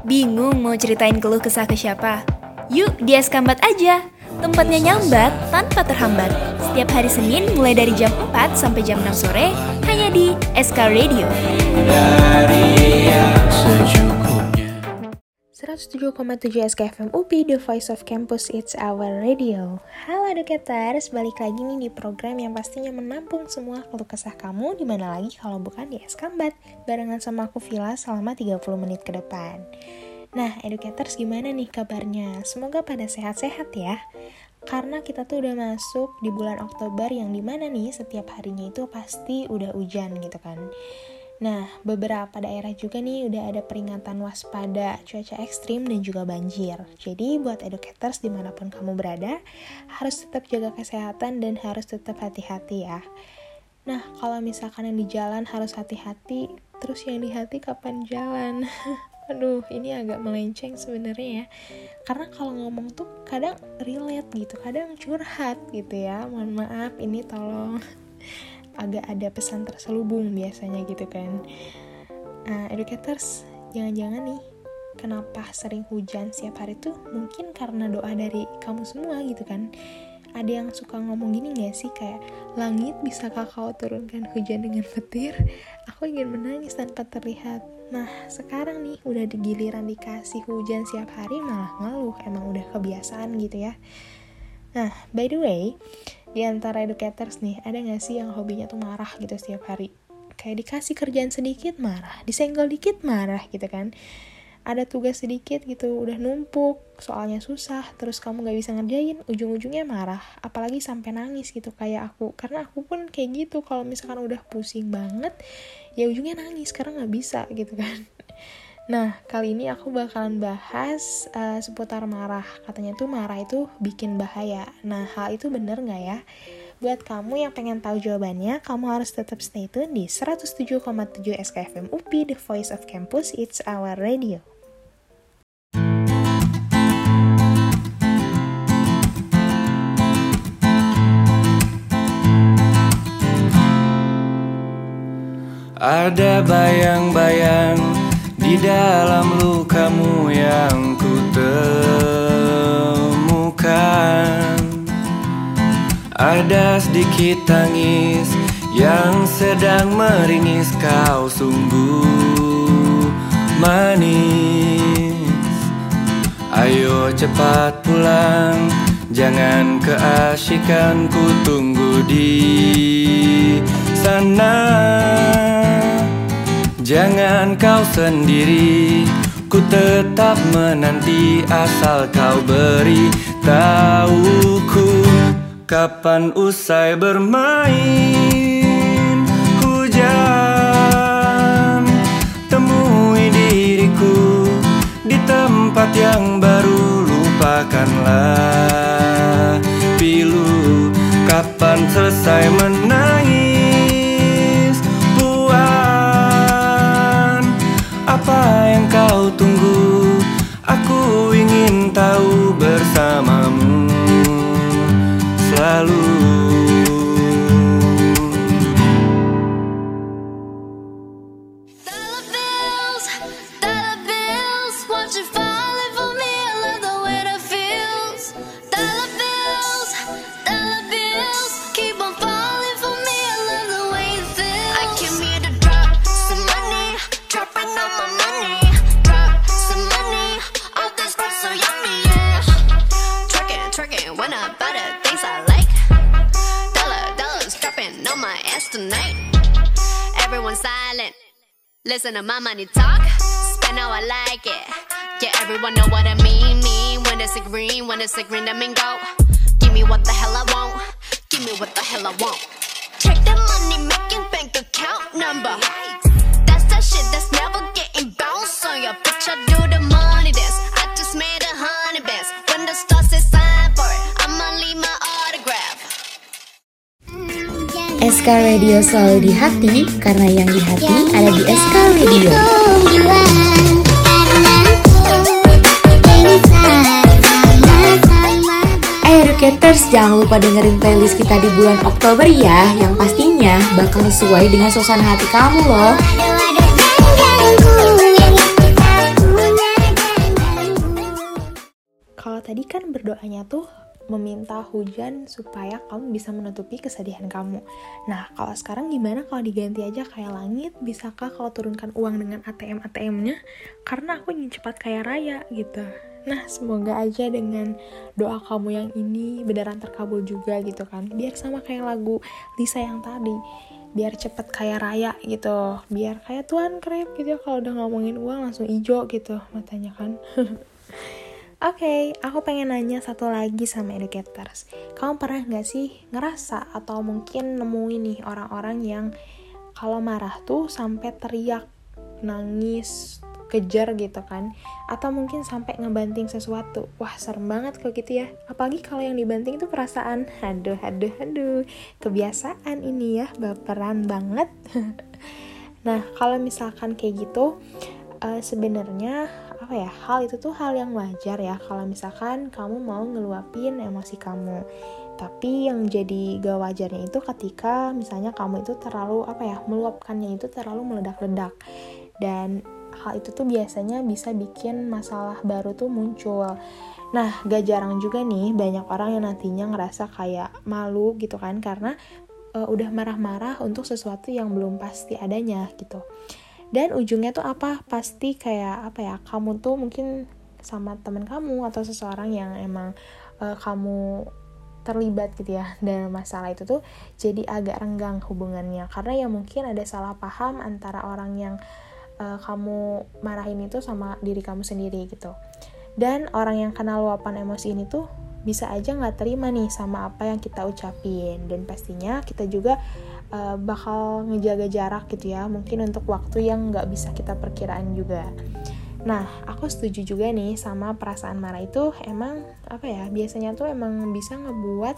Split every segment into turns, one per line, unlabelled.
Bingung mau ceritain keluh kesah ke siapa? Yuk di Eskambat aja. Tempatnya nyambat tanpa terhambat. Setiap hari Senin mulai dari jam 4 sampai jam 6 sore hanya di SK Radio.
dari yang secukupnya
107,7 SKFM UPI, The Voice of Campus, It's Our Radio. Halo educators, balik lagi nih di program yang pastinya menampung semua keluh kesah kamu, di mana lagi kalau bukan di Eskambat, barengan sama aku Vila selama 30 menit ke depan. Nah, educators gimana nih kabarnya? Semoga pada sehat-sehat ya. Karena kita tuh udah masuk di bulan Oktober yang di mana nih setiap harinya itu pasti udah hujan gitu kan. Nah, beberapa daerah juga nih udah ada peringatan waspada cuaca ekstrim dan juga banjir. Jadi, buat educators di mana pun kamu berada, harus tetap jaga kesehatan dan harus tetap hati-hati ya. Nah, kalau misalkan yang di jalan harus hati-hati, terus yang di hati kapan jalan? Aduh, ini agak melenceng sebenarnya ya. Karena kalau ngomong tuh kadang relate gitu, kadang curhat gitu ya. Mohon maaf, ini tolong agak ada pesan terselubung biasanya gitu kan. Nah, educators, jangan-jangan nih kenapa sering hujan setiap hari tuh mungkin karena doa dari kamu semua gitu kan. Ada yang suka ngomong gini gak sih kayak langit bisa kau turunkan hujan dengan petir? Aku ingin menangis tanpa terlihat. Nah, sekarang nih udah digiliran dikasih hujan setiap hari malah ngeluh. Emang udah kebiasaan gitu ya. Nah, by the way, di antara educators nih, ada gak sih yang hobinya tuh marah gitu setiap hari? Kayak dikasih kerjaan sedikit marah, disenggol dikit marah gitu kan. Ada tugas sedikit gitu, udah numpuk, soalnya susah, terus kamu gak bisa ngerjain, ujung-ujungnya marah. Apalagi sampai nangis gitu kayak aku. Karena aku pun kayak gitu, kalau misalkan udah pusing banget, ya ujungnya nangis, karena gak bisa gitu kan. Nah, kali ini aku bakalan bahas uh, seputar marah. Katanya tuh marah itu bikin bahaya. Nah, hal itu bener nggak ya? Buat kamu yang pengen tahu jawabannya, kamu harus tetap stay tune di 107,7 SKFM UPI, The Voice of Campus, It's Our Radio.
Ada bayang-bayang di dalam lukamu yang ku temukan. Ada sedikit tangis yang sedang meringis kau sungguh manis. Ayo cepat pulang Jangan keasikan ku tunggu di sana Jangan kau sendiri Ku tetap menanti asal kau beri tahuku Kapan usai bermain. Hujan Temui diriku di tempat yang baru Lupakanlah pilu Kapan selesai menangis kau tunggu. Aku ingin tahu bersamamu
Listen to my money talk, spend how I like it. Yeah, everyone know what I mean. Mean when it's a green, when it's a green, I mean go. Give me what the hell I want. Give me what the hell I want. Check the money making bank account number.
SK Radio selalu di hati karena yang di hati ada di SK Radio. Eh Educators, jangan lupa dengerin playlist kita di bulan Oktober ya, yang pastinya bakal sesuai dengan suasana hati kamu loh.
tadi kan berdoanya tuh meminta hujan supaya kamu bisa menutupi kesedihan kamu. Nah, kalau sekarang gimana kalau diganti aja kayak langit? Bisakah kalau turunkan uang dengan ATM ATM-nya? Karena aku ingin cepat kaya raya gitu. Nah, semoga aja dengan doa kamu yang ini beneran terkabul juga gitu kan. Biar sama kayak lagu Lisa yang tadi. Biar cepet kaya raya gitu. Biar kayak Tuan Krep gitu kalau udah ngomongin uang langsung ijo gitu matanya kan. Oke, aku pengen nanya satu lagi sama educators. Kamu pernah nggak sih ngerasa atau mungkin nemuin nih orang-orang yang kalau marah tuh sampai teriak, nangis, kejar gitu kan? Atau mungkin sampai ngebanting sesuatu. Wah, serem banget kok gitu ya. Apalagi kalau yang dibanting itu perasaan. Aduh, aduh, aduh. Kebiasaan ini ya, baperan banget. nah, kalau misalkan kayak gitu, uh, sebenarnya apa ya hal itu tuh hal yang wajar ya kalau misalkan kamu mau ngeluapin emosi kamu. Tapi yang jadi gak wajarnya itu ketika misalnya kamu itu terlalu apa ya meluapkannya itu terlalu meledak-ledak. Dan hal itu tuh biasanya bisa bikin masalah baru tuh muncul. Nah gak jarang juga nih banyak orang yang nantinya ngerasa kayak malu gitu kan karena uh, udah marah-marah untuk sesuatu yang belum pasti adanya gitu dan ujungnya tuh apa? Pasti kayak apa ya kamu tuh mungkin sama teman kamu atau seseorang yang emang uh, kamu terlibat gitu ya dalam masalah itu tuh jadi agak renggang hubungannya. Karena ya mungkin ada salah paham antara orang yang uh, kamu marahin itu sama diri kamu sendiri gitu. Dan orang yang kena luapan emosi ini tuh bisa aja nggak terima nih sama apa yang kita ucapin. Dan pastinya kita juga uh, bakal ngejaga jarak gitu ya mungkin untuk waktu yang nggak bisa kita perkiraan juga. Nah aku setuju juga nih sama perasaan marah itu emang apa ya biasanya tuh emang bisa ngebuat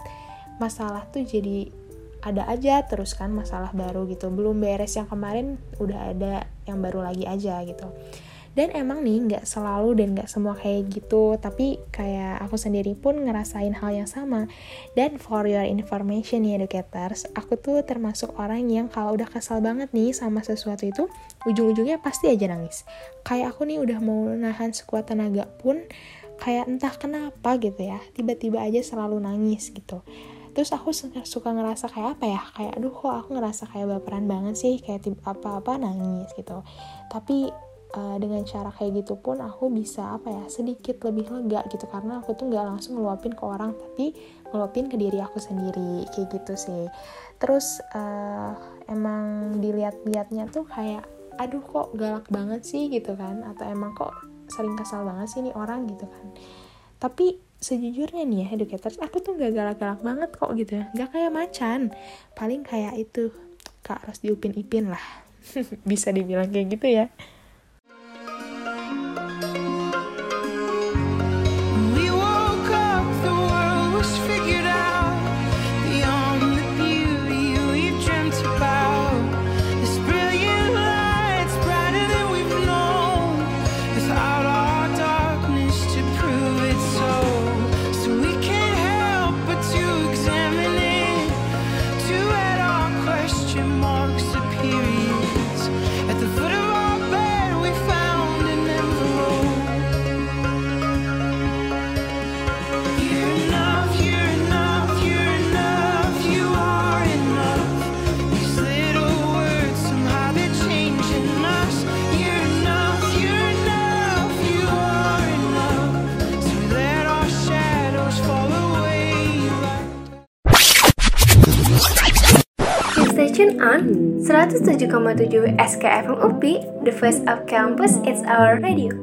masalah tuh jadi ada aja terus kan masalah baru gitu. Belum beres yang kemarin udah ada yang baru lagi aja gitu dan emang nih nggak selalu dan nggak semua kayak gitu. Tapi kayak aku sendiri pun ngerasain hal yang sama. Dan for your information nih educators aku tuh termasuk orang yang kalau udah kesal banget nih sama sesuatu itu ujung-ujungnya pasti aja nangis. Kayak aku nih udah mau nahan sekuat tenaga pun kayak entah kenapa gitu ya tiba-tiba aja selalu nangis gitu. Terus aku suka ngerasa kayak apa ya? Kayak aduh kok aku ngerasa kayak baperan banget sih kayak apa-apa nangis gitu. Tapi uh, dengan cara kayak gitu pun aku bisa apa ya sedikit lebih lega gitu. Karena aku tuh nggak langsung ngeluapin ke orang tapi ngeluapin ke diri aku sendiri kayak gitu sih. Terus uh, emang dilihat-lihatnya tuh kayak aduh kok galak banget sih gitu kan. Atau emang kok sering kesal banget sih nih orang gitu kan. Tapi sejujurnya nih ya educators aku tuh gak galak-galak banget kok gitu ya. Gak kayak macan. Paling kayak itu kak harus diupin-ipin lah. Bisa dibilang kayak gitu ya
107,7 SKFM UP, the voice of campus, it's our radio.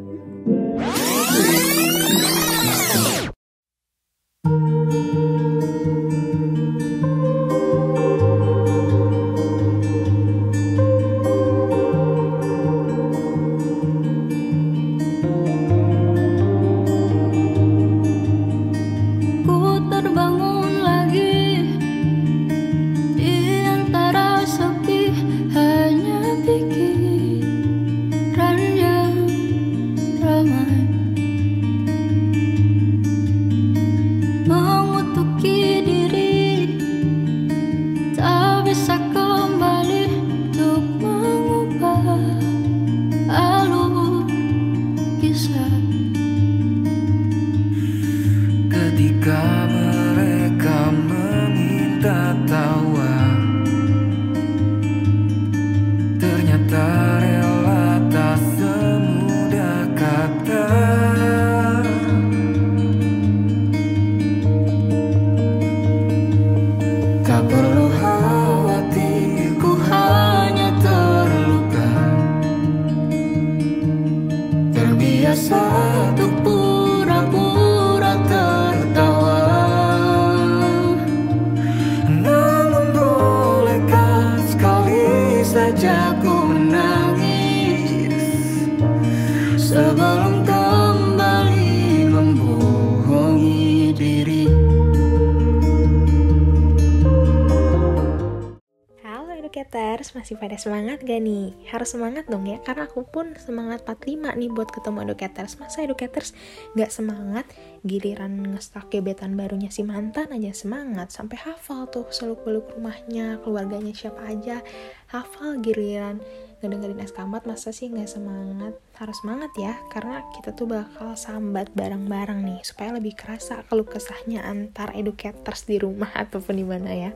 Masih pada semangat gak nih? Harus semangat dong ya, karena aku pun semangat 45 nih buat ketemu educators Masa educators gak semangat? Giliran ngestak gebetan barunya si mantan aja semangat Sampai hafal tuh seluk-beluk rumahnya, keluarganya siapa aja Hafal giliran ngedengerin eskambat masa sih gak semangat? Harus semangat ya, karena kita tuh bakal sambat bareng-bareng nih Supaya lebih kerasa keluh kesahnya antar educators di rumah ataupun di mana ya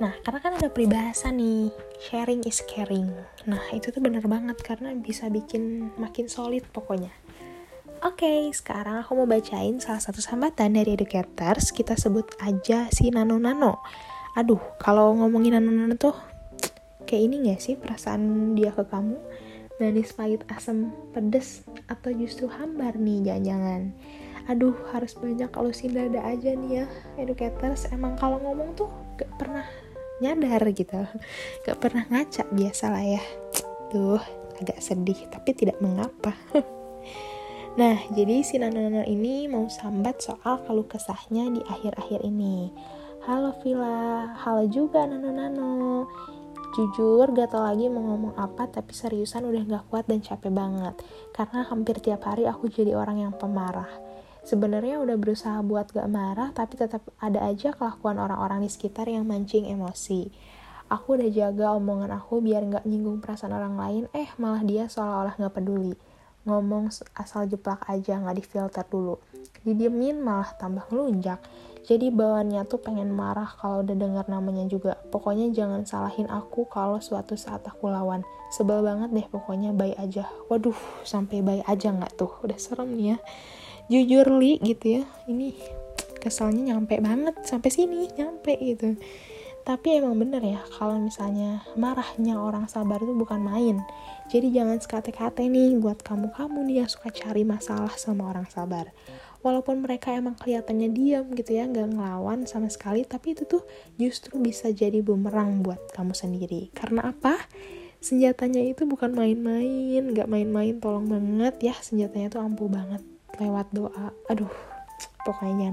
Nah, karena kan ada peribahasa nih, sharing is caring. Nah, itu tuh bener banget karena bisa bikin makin solid pokoknya. Oke, sekarang aku mau bacain salah satu sambatan dari educators. Kita sebut aja si Nano Nano. Aduh, kalau ngomongin Nano Nano tuh kayak ini gak sih perasaan dia ke kamu? Manis, pahit, asam, pedes, atau justru hambar nih jangan-jangan. Aduh, harus banyak kalau dada aja nih ya, educators. Emang kalau ngomong tuh gak pernah nyadar gitu. Gak pernah ngaca biasa lah ya. Tuh agak sedih tapi tidak mengapa. Nah jadi si Nano ini mau sambat soal keluh kesahnya di akhir-akhir ini. Halo Vila halo juga Nano Nano Jujur gak tau lagi mau ngomong apa tapi seriusan udah gak kuat dan capek banget. Karena hampir tiap hari aku jadi orang yang pemarah sebenarnya udah berusaha buat gak marah tapi tetap ada aja kelakuan orang-orang di sekitar yang mancing emosi. Aku udah jaga omongan aku biar gak nyinggung perasaan orang lain. Eh malah dia seolah-olah gak peduli. Ngomong asal jeplak aja gak difilter dulu. Didiemin malah tambah ngelunjak. Jadi bawaannya tuh pengen marah kalau udah dengar namanya juga. Pokoknya jangan salahin aku kalau suatu saat aku lawan. Sebel banget deh pokoknya baik aja. Waduh sampai baik aja nggak tuh? Udah serem nih ya jujur li gitu ya. Ini kesalnya nyampe banget sampai sini nyampe gitu. Tapi emang bener ya kalau misalnya marahnya orang sabar itu bukan main. Jadi jangan sekate-kate nih buat kamu-kamu nih yang suka cari masalah sama orang sabar. Walaupun mereka emang kelihatannya diam gitu ya nggak ngelawan sama sekali tapi itu tuh justru bisa jadi bumerang buat kamu sendiri. Karena apa? Senjatanya itu bukan main-main nggak main-main tolong banget ya senjatanya tuh ampuh banget lewat doa. Aduh pokoknya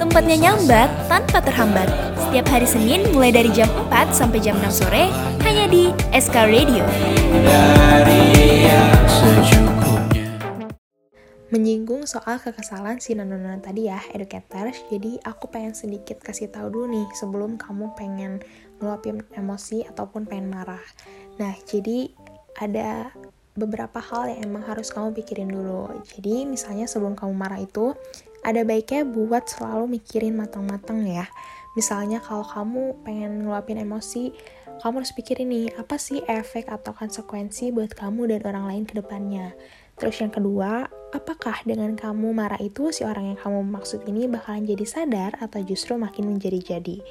Tempatnya nyambat tanpa terhambat. Setiap hari Senin mulai dari jam 4 sampai jam 6 sore hanya di SK Radio.
Menyinggung soal kekesalan si Nonona tadi ya, educators. Jadi aku pengen sedikit kasih tahu dulu nih sebelum kamu pengen ngeluapin emosi ataupun pengen marah. Nah, jadi ada beberapa hal yang emang harus kamu pikirin dulu. Jadi misalnya sebelum kamu marah itu, ada baiknya buat selalu mikirin matang-matang ya. Misalnya kalau kamu pengen ngeluapin emosi, kamu harus pikirin nih, apa sih efek atau konsekuensi buat kamu dan orang lain ke depannya. Terus yang kedua, apakah dengan kamu marah itu si orang yang kamu maksud ini bakalan jadi sadar atau justru makin menjadi-jadi?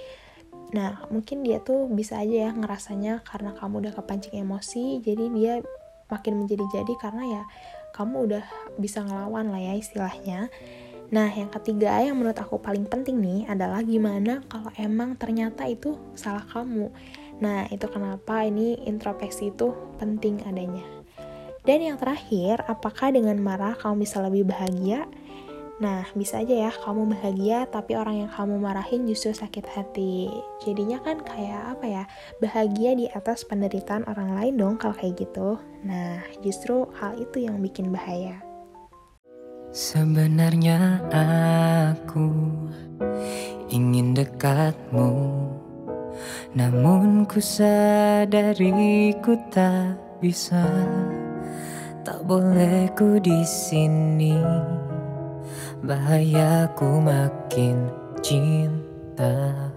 Nah, mungkin dia tuh bisa aja ya ngerasanya karena kamu udah kepancing emosi, jadi dia makin menjadi-jadi karena ya kamu udah bisa ngelawan lah ya istilahnya. Nah, yang ketiga yang menurut aku paling penting nih adalah gimana kalau emang ternyata itu salah kamu. Nah, itu kenapa ini introspeksi itu penting adanya. Dan yang terakhir, apakah dengan marah kamu bisa lebih bahagia? Nah, bisa aja ya kamu bahagia tapi orang yang kamu marahin justru sakit hati. Jadinya kan kayak apa ya? Bahagia di atas penderitaan orang lain dong kalau kayak gitu. Nah, justru hal itu yang bikin bahaya.
Sebenarnya aku ingin dekatmu Namun ku sadari ku tak bisa Tak boleh ku di sini Bahayaku makin cinta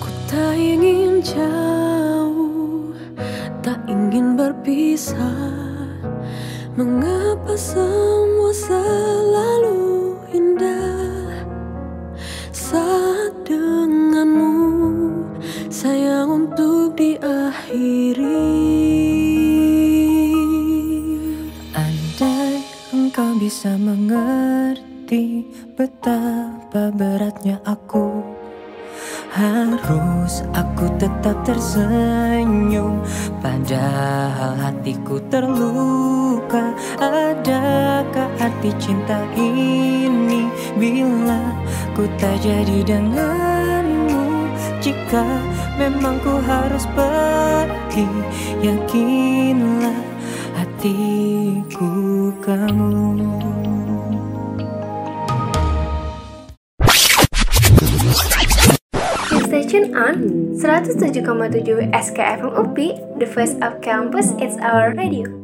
Ku tak ingin jauh, tak ingin berpisah. Mengapa semua selalu indah saat denganmu? Sayang untuk diakhiri.
Andai engkau bisa mengerti betapa beratnya aku Harus aku tetap tersenyum Padahal hatiku terluka Adakah arti cinta ini Bila ku tak jadi denganmu Jika memang ku harus pergi Yakinlah hatiku kamu
tuned on 107,7 SKFM UP, the voice of campus, it's our radio.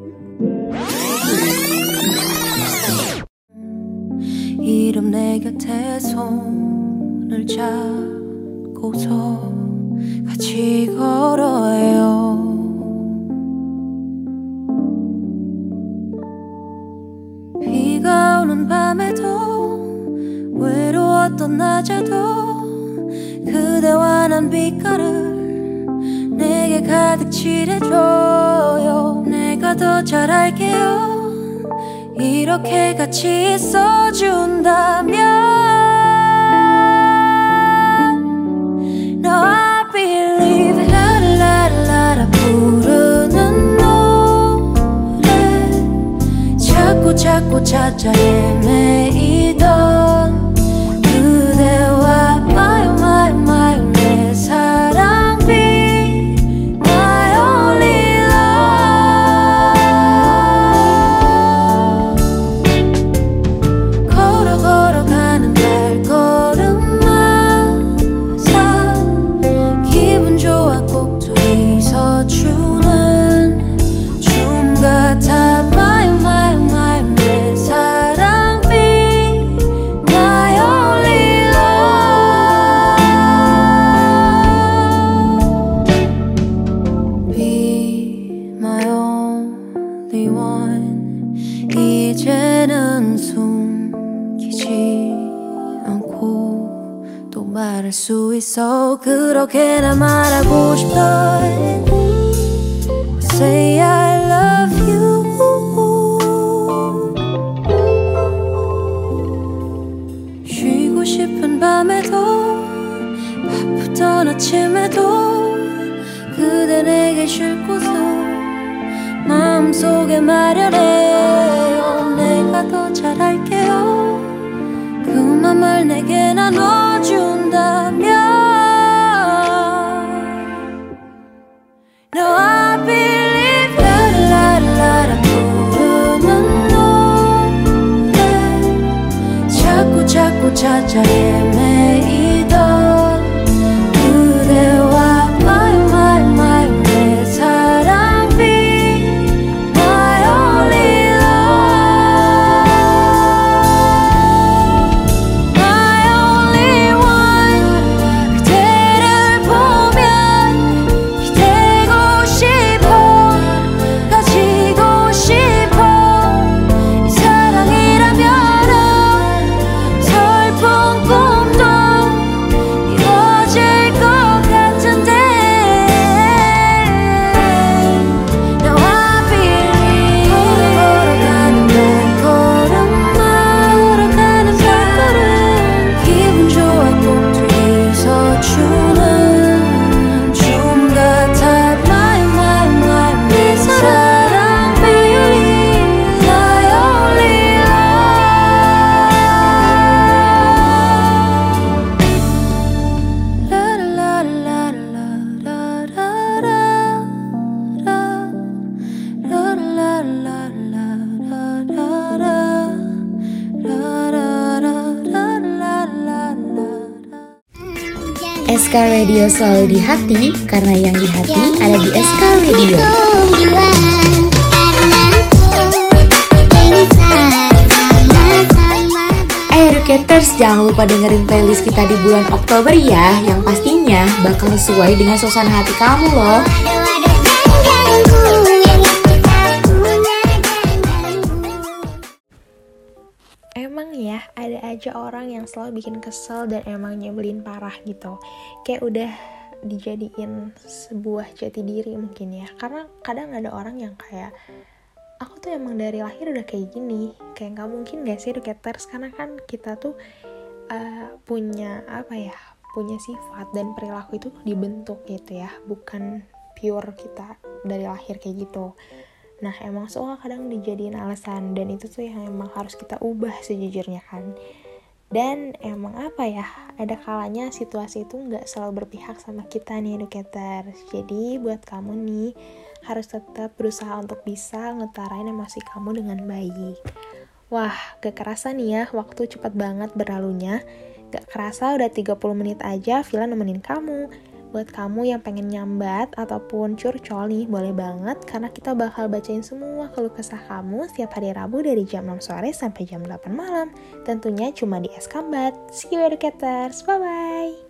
이름 내 곁에 손을 잡고서 같이 걸어요. 비가 오는 밤에도 외로웠던 낮에도 그대와 난 빛깔을 내게 가득 칠해줘요. 내가 더 잘할게요. 이렇게 같이 있어준다면 No I believe 라라라라 부르는 노래. 자꾸 자꾸 찾아 헤매이던 그렇게나 말하고 싶다 cha
cha Radio selalu di hati Karena yang di hati ada di SK Radio. Eh Educators, jangan lupa dengerin playlist kita di bulan Oktober ya Yang pastinya bakal sesuai dengan suasana hati kamu loh
aja orang yang selalu bikin kesel dan emang nyebelin parah gitu. Kayak udah dijadiin sebuah jati diri mungkin ya. Karena kadang ada orang yang kayak, aku tuh emang dari lahir udah kayak gini. Kayak nggak mungkin gak sih educators, karena kan kita tuh uh, punya apa ya, punya sifat dan perilaku itu dibentuk gitu ya. Bukan pure kita dari lahir kayak gitu. Nah emang suka kadang dijadiin alasan dan itu tuh yang emang harus kita ubah sejujurnya kan. Dan emang apa ya, ada kalanya situasi itu nggak selalu berpihak sama kita nih educator. Jadi buat kamu nih harus tetap berusaha untuk bisa ngetarain emosi kamu dengan baik. Wah, gak kerasa nih ya, waktu cepat banget berlalunya. Gak kerasa udah 30 menit aja Vila nemenin kamu. Buat kamu yang pengen nyambat ataupun curcol nih, boleh banget karena kita bakal bacain semua keluh kesah kamu setiap hari Rabu dari jam 6 sore sampai jam 8 malam. Tentunya cuma di Eskambat. See you educators, bye-bye!
Young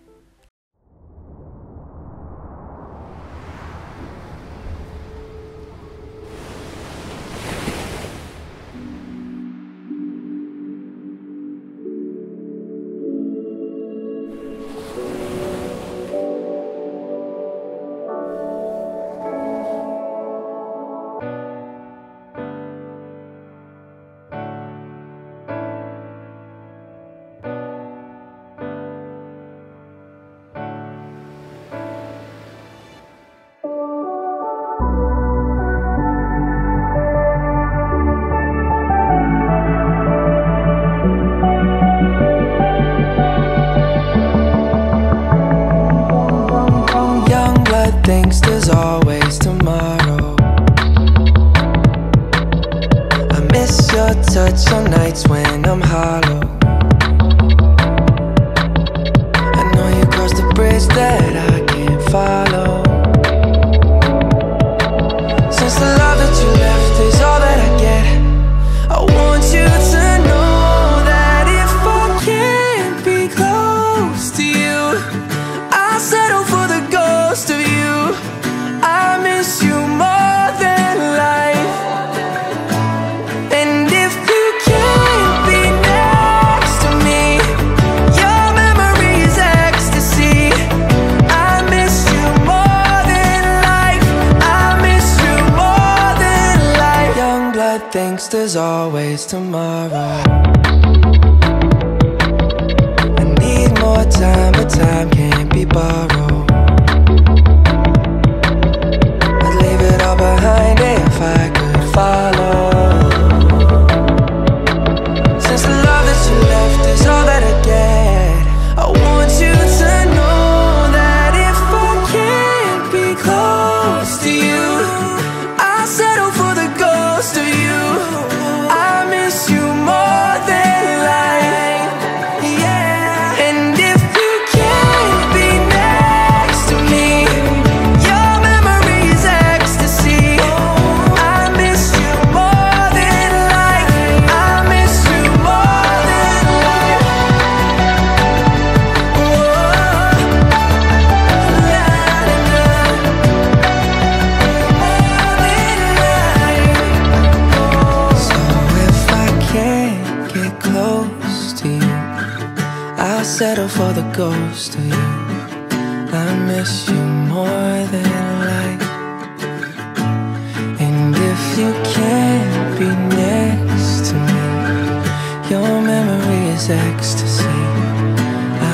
you can't be next to me, your memory is ecstasy.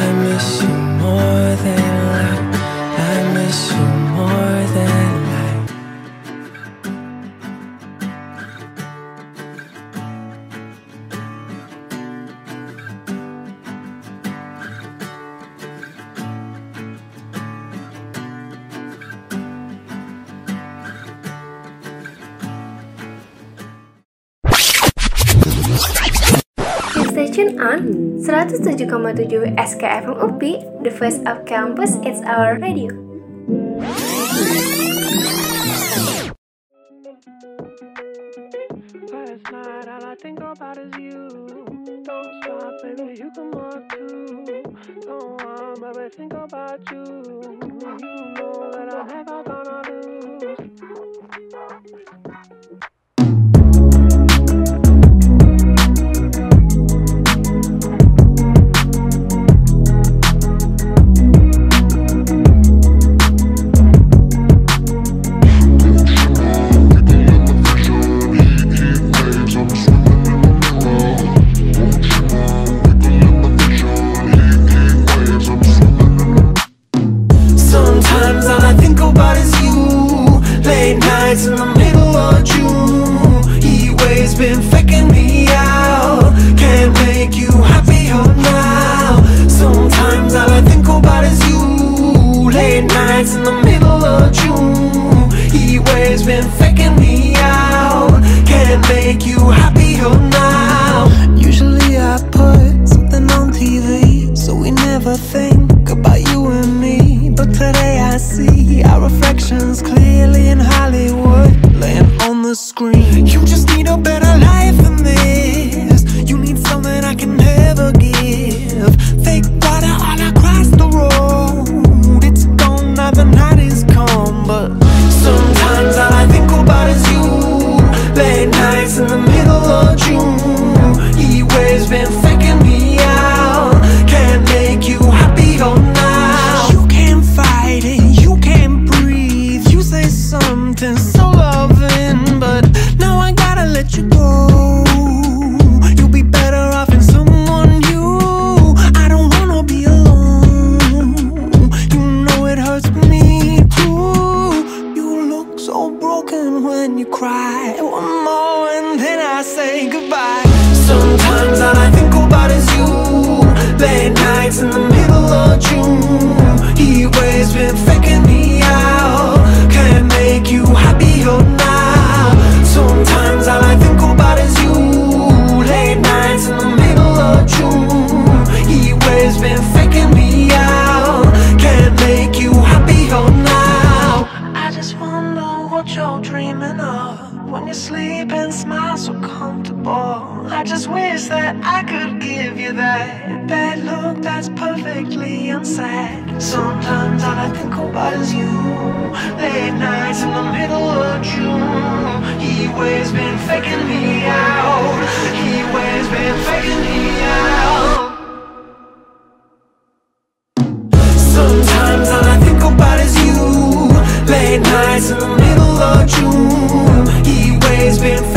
I miss you more than
107,7 SKFM UP, the first of campus, it's our radio.
You. Think about you. never think about you and me But today I see our It's been